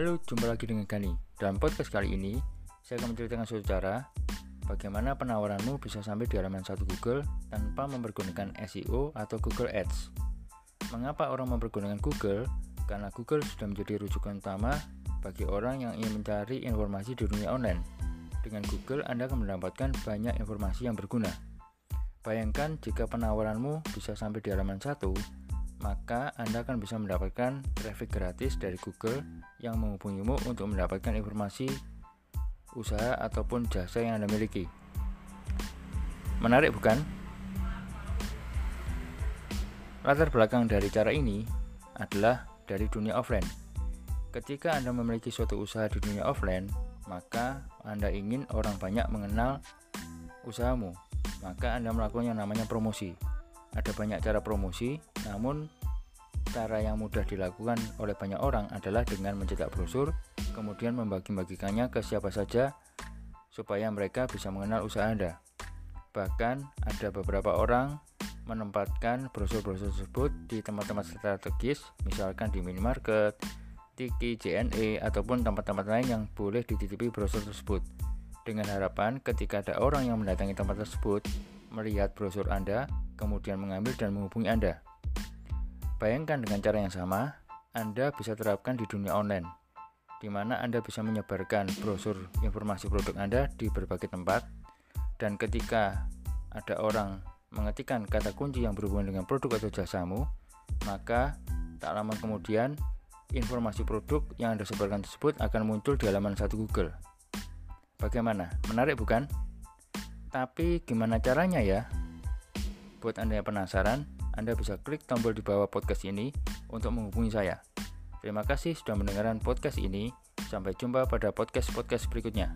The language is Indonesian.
Halo, jumpa lagi dengan Gani. Dalam podcast kali ini, saya akan menceritakan suatu cara bagaimana penawaranmu bisa sampai di halaman satu Google tanpa mempergunakan SEO atau Google Ads. Mengapa orang mempergunakan Google? Karena Google sudah menjadi rujukan utama bagi orang yang ingin mencari informasi di dunia online. Dengan Google, Anda akan mendapatkan banyak informasi yang berguna. Bayangkan jika penawaranmu bisa sampai di halaman satu, maka Anda akan bisa mendapatkan traffic gratis dari Google yang menghubungimu untuk mendapatkan informasi usaha ataupun jasa yang Anda miliki. Menarik bukan? Latar belakang dari cara ini adalah dari dunia offline. Ketika Anda memiliki suatu usaha di dunia offline, maka Anda ingin orang banyak mengenal usahamu, maka Anda melakukan yang namanya promosi ada banyak cara promosi, namun cara yang mudah dilakukan oleh banyak orang adalah dengan mencetak brosur, kemudian membagi-bagikannya ke siapa saja supaya mereka bisa mengenal usaha Anda. Bahkan ada beberapa orang menempatkan brosur-brosur tersebut di tempat-tempat strategis, misalkan di minimarket, Tiki, JNE, ataupun tempat-tempat lain yang boleh dititipi brosur tersebut. Dengan harapan ketika ada orang yang mendatangi tempat tersebut, melihat brosur Anda, kemudian mengambil dan menghubungi Anda. Bayangkan dengan cara yang sama, Anda bisa terapkan di dunia online, di mana Anda bisa menyebarkan brosur informasi produk Anda di berbagai tempat, dan ketika ada orang mengetikkan kata kunci yang berhubungan dengan produk atau jasamu, maka tak lama kemudian informasi produk yang Anda sebarkan tersebut akan muncul di halaman satu Google. Bagaimana? Menarik bukan? Tapi gimana caranya ya? Buat Anda yang penasaran, Anda bisa klik tombol di bawah podcast ini untuk menghubungi saya. Terima kasih sudah mendengarkan podcast ini. Sampai jumpa pada podcast-podcast berikutnya.